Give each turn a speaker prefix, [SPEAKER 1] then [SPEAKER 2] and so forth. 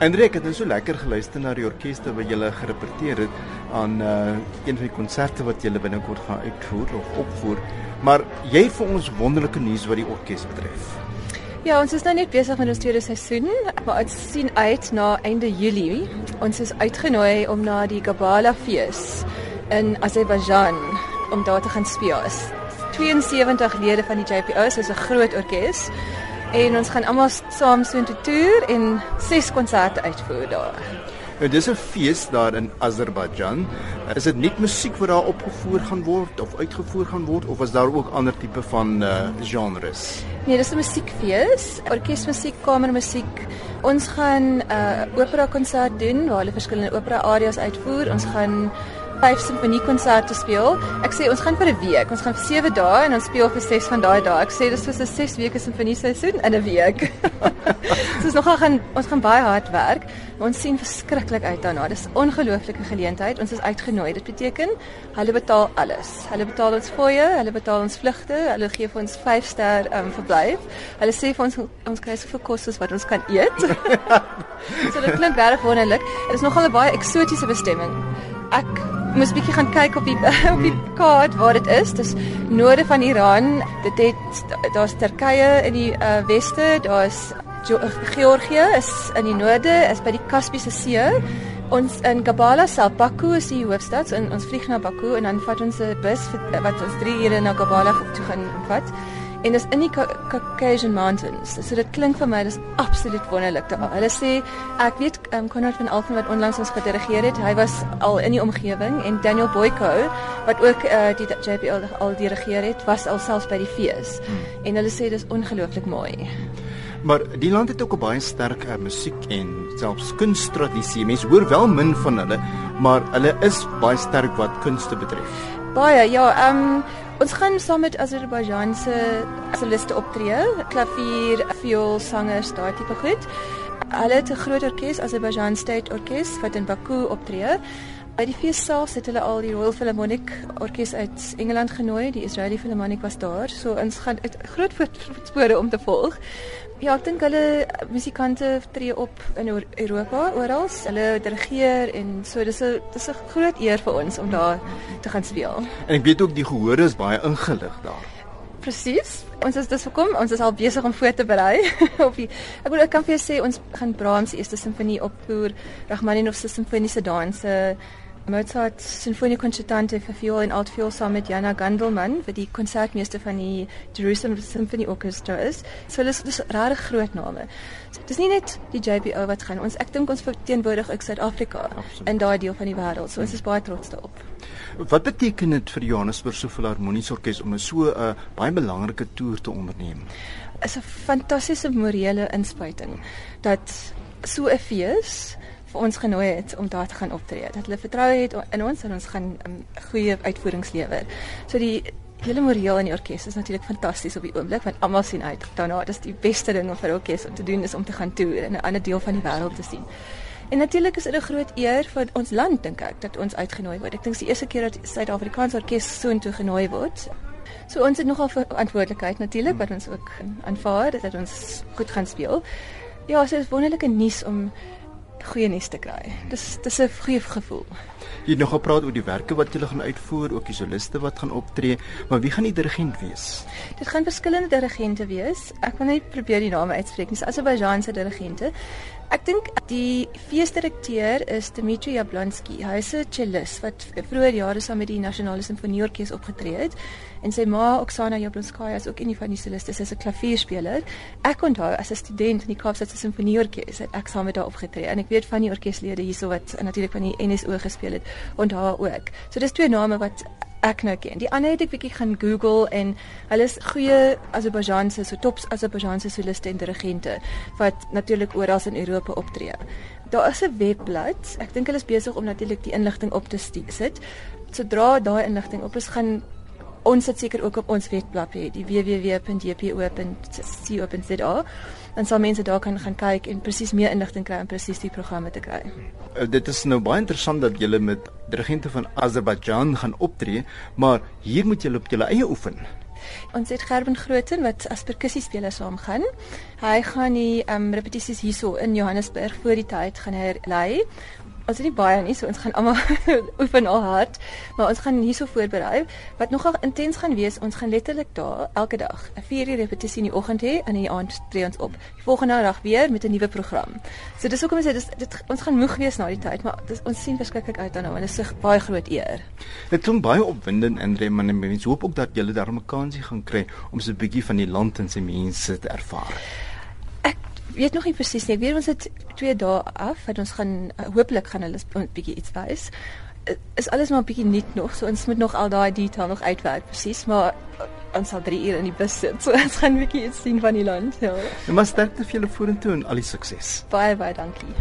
[SPEAKER 1] Andre, ek het nou so lekker geluister na die orkeste wat julle gerepeteer het aan uh, een van die konserte wat julle binnekort gaan uitvoer of opvoer. Maar jy vir ons wonderlike nuus wat die orkes betref.
[SPEAKER 2] Ja, ons is nou net besig met ons tweede seisoen, maar ons sien uit na einde Julie. Ons is uitgenooi om na die Gabala fees in Azerbaijan om daar te gaan speel. Is 72 lede van die JPO, so 'n groot orkes. En ons gaan almal saam so 'n toer en ses konserte uitvoer daar.
[SPEAKER 1] Nou dis 'n fees daar in Azerbaijan. Is dit net musiek wat daar opgevoer gaan word of uitgevoer gaan word of is daar ook ander tipe van uh genres?
[SPEAKER 2] Nee, dis 'n musiekfees, orkesmusiek, kamermusiek. Ons gaan 'n uh, opera konsert doen waar hulle verskillende opera arias uitvoer. Ons gaan vyf simfoniekonserte speel. Ek sê ons gaan vir 'n week. Ons gaan vir 7 dae en ons speel vir 6 van daai dae. Ek sê dis soos 'n 6 weke simfonieseisoen in 'n week. Dis nogal gaan ons gaan baie hard werk. Ons sien verskriklik uit daarna. Dis 'n ongelooflike geleentheid. Ons is uitgenooi. Dit beteken hulle betaal alles. Hulle betaal ons fooie, hulle betaal ons vlugte, hulle gee vir ons 5 ster um, verblyf. Hulle sê vir ons ons kry soveel kos soos wat ons kan eet. so dit klink regtig wonderlik. Dit is nogal 'n baie eksotiese bestemming. Ek moes bietjie gaan kyk op die op die kaart waar dit is. Dis noorde van Iran. Dit het daar's Turkye in die uh, weste, daar's Georgië is in die noorde, is by die Kaspiese See. Ons in Gabala self, Baku is die hoofstad. So in, ons vlieg na Baku en dan vat ons 'n bus wat ons 3 ure na Gabala toe gaan vat en dis in die Caucasian Mountains. So dit klink vir my dis absoluut wonderlik daar. Hulle sê ek weet um, Konrad van Alphen wat onlangs ons gedirigeer het, hy was al in die omgewing en Daniel Boyko wat ook uh, die JPL al dirigeer het, was alselfs by die fees. Hmm. En hulle sê dis ongelooflik mooi.
[SPEAKER 1] Maar die land het ook 'n baie sterk uh, musiek en selfs kunsttradisie. Mense hoor wel min van hulle, maar hulle is baie sterk wat kunste betref.
[SPEAKER 2] Baie, ja, ehm um, Ons gaan saam met Azerbeidjanse soliste optree, klavier, viool, sangers, daai tipe goed. Hulle het 'n groot orkes, Azerbaijan State Orkes wat in Baku optree. By die fees self het hulle al die Royal Philharmonic Orkes uit Engeland genooi, die Israeli Philharmonic was daar. So ons gaan 'n groot voetspore om te volg. Ja, ek dink hulle musikante tree op in Europa oral. Hulle dirigeer en so dis 'n dis 'n groot eer vir ons om daar te gaan speel.
[SPEAKER 1] En ek weet ook die gehore is baie ingelig daar.
[SPEAKER 2] Presies. Ons is dis gekom. Ons is al besig om voor te berei op die Ek wil ek kan vir jou sê ons gaan Brahms se eerste simfonie opvoer, Rachmaninov se simfoniese danse, Mozart Sinfonie Concertante vir viool en altviool saam met Jana Gandelman vir die konsertmeester van die Jerusalem Symphony Orchestra is. So dis dis rare groot name. So, dis nie net die JBO wat gaan. Ons ek dink ons verteenwoordig ook Suid-Afrika in daai deel van die wêreld. So ons is baie trots daarop.
[SPEAKER 1] Wat beteken dit vir Johannesburgse Filharmoniese Orkees om so 'n uh, baie belangrike toer te onderneem?
[SPEAKER 2] Is 'n fantastiese morele inspuiting dat so 'n fees vir ons genooi het om daar te gaan optree. Dat hulle vertrou het in ons en ons gaan 'n um, goeie uitvoerings lewer. So die hele moreel in die orkes is natuurlik fantasties op die oomblik want almal sien uit daarna. Dis die beste ding vir 'n orkes om te doen is om te gaan toer in 'n ander deel van die wêreld te sien. En natuurlik is dit 'n groot eer vir ons land dink ek dat ons uitgenooi word. Ek dink dis die eerste keer dat Suid-Afrikaanse orkes so intoe genooi word. So ons het nogal verantwoordelikheid natuurlik wat ons ook aanvaar dat ons goed gaan speel. Ja, so is wonderlike nuus om goeie nuus te kry. Dis dis 'n goeie gevoel.
[SPEAKER 1] Jy het nog gepraat oor die werke wat julle gaan uitvoer, ook die soliste wat gaan optree, maar wie gaan die dirigent wees?
[SPEAKER 2] Dit gaan verskillende dirigente wees. Ek wil net probeer die name uitspreek. Dis Azerbaijanse dirigente. Ek dink die feesdirekteur is Dmitri Jablonski. Hy is 'n cellist wat vroeër jare saam met die Nasionale Simfonieorkes opgetree het. En sy ma, Oksana Jablonskaya, is ook een van die soliste. Sy is 'n klavierspeler. Ek onthou as 'n student in die Kaapstadse Simfonieorkes het ek saam met haar opgetree. En ek weet van die orkeslede hierso wat natuurlik van die NSO gespeel het, onthou ook. So dis twee name wat ek nou ken. Die ander het ek bietjie gaan Google en hulle is goeie Azerbaijanse so tops Azerbaijanse soliste en dirigente wat natuurlik oral in Europa optree. Daar is 'n webblad. Ek dink hulle is besig om natuurlik die inligting op te sit. Sodra daai inligting op is, gaan ons dit seker ook op ons webblad hê, die www.jpo.co.za dan sal mense daar kan gaan kyk en presies meer inligting kry en presies die programme te kry.
[SPEAKER 1] Uh, dit is nou baie interessant dat julle met dirigente van Azerbaijan gaan optree, maar hier moet julle op julle eie oefen.
[SPEAKER 2] Ons het Gerben Groten wat as perkussiespeler saamgaan. Hy gaan die um, repetisies hierso in Johannesburg voor die tyd gaan hy lei ons het nie baie nie, so ons gaan almal oefen al hard, maar ons gaan hierso voorberei. Wat nogal intens gaan wees, ons gaan letterlik daar elke dag 'n 4 uur repetisie in die oggend hê en in die aand tree ons op. Die volgende dag weer met 'n nuwe program. So dis hoekom ek sê dis dit ons gaan moeg wees na die tyd, maar dis ons sien verskriklik uit daarna en dit is 'n baie groot eer.
[SPEAKER 1] Dit klink baie opwindend en Raymond en mense hoop ook dat julle daar 'n kansie gaan kry om so 'n bietjie van die land en sy mense te ervaar
[SPEAKER 2] weet nog nie presies nie. Ek weet ons het 2 dae af en ons gaan uh, hopelik gaan hulle 'n bietjie iets wys. Uh, is alles maar 'n bietjie nuut nog, so ons moet nog al daai detail nog uitwerk presies, maar uh, ons sal 3 ure in die bus sit. So ons gaan 'n bietjie iets sien van die land, ja.
[SPEAKER 1] En maar sterkte vir julle vorentoe en al die sukses.
[SPEAKER 2] Baie baie dankie.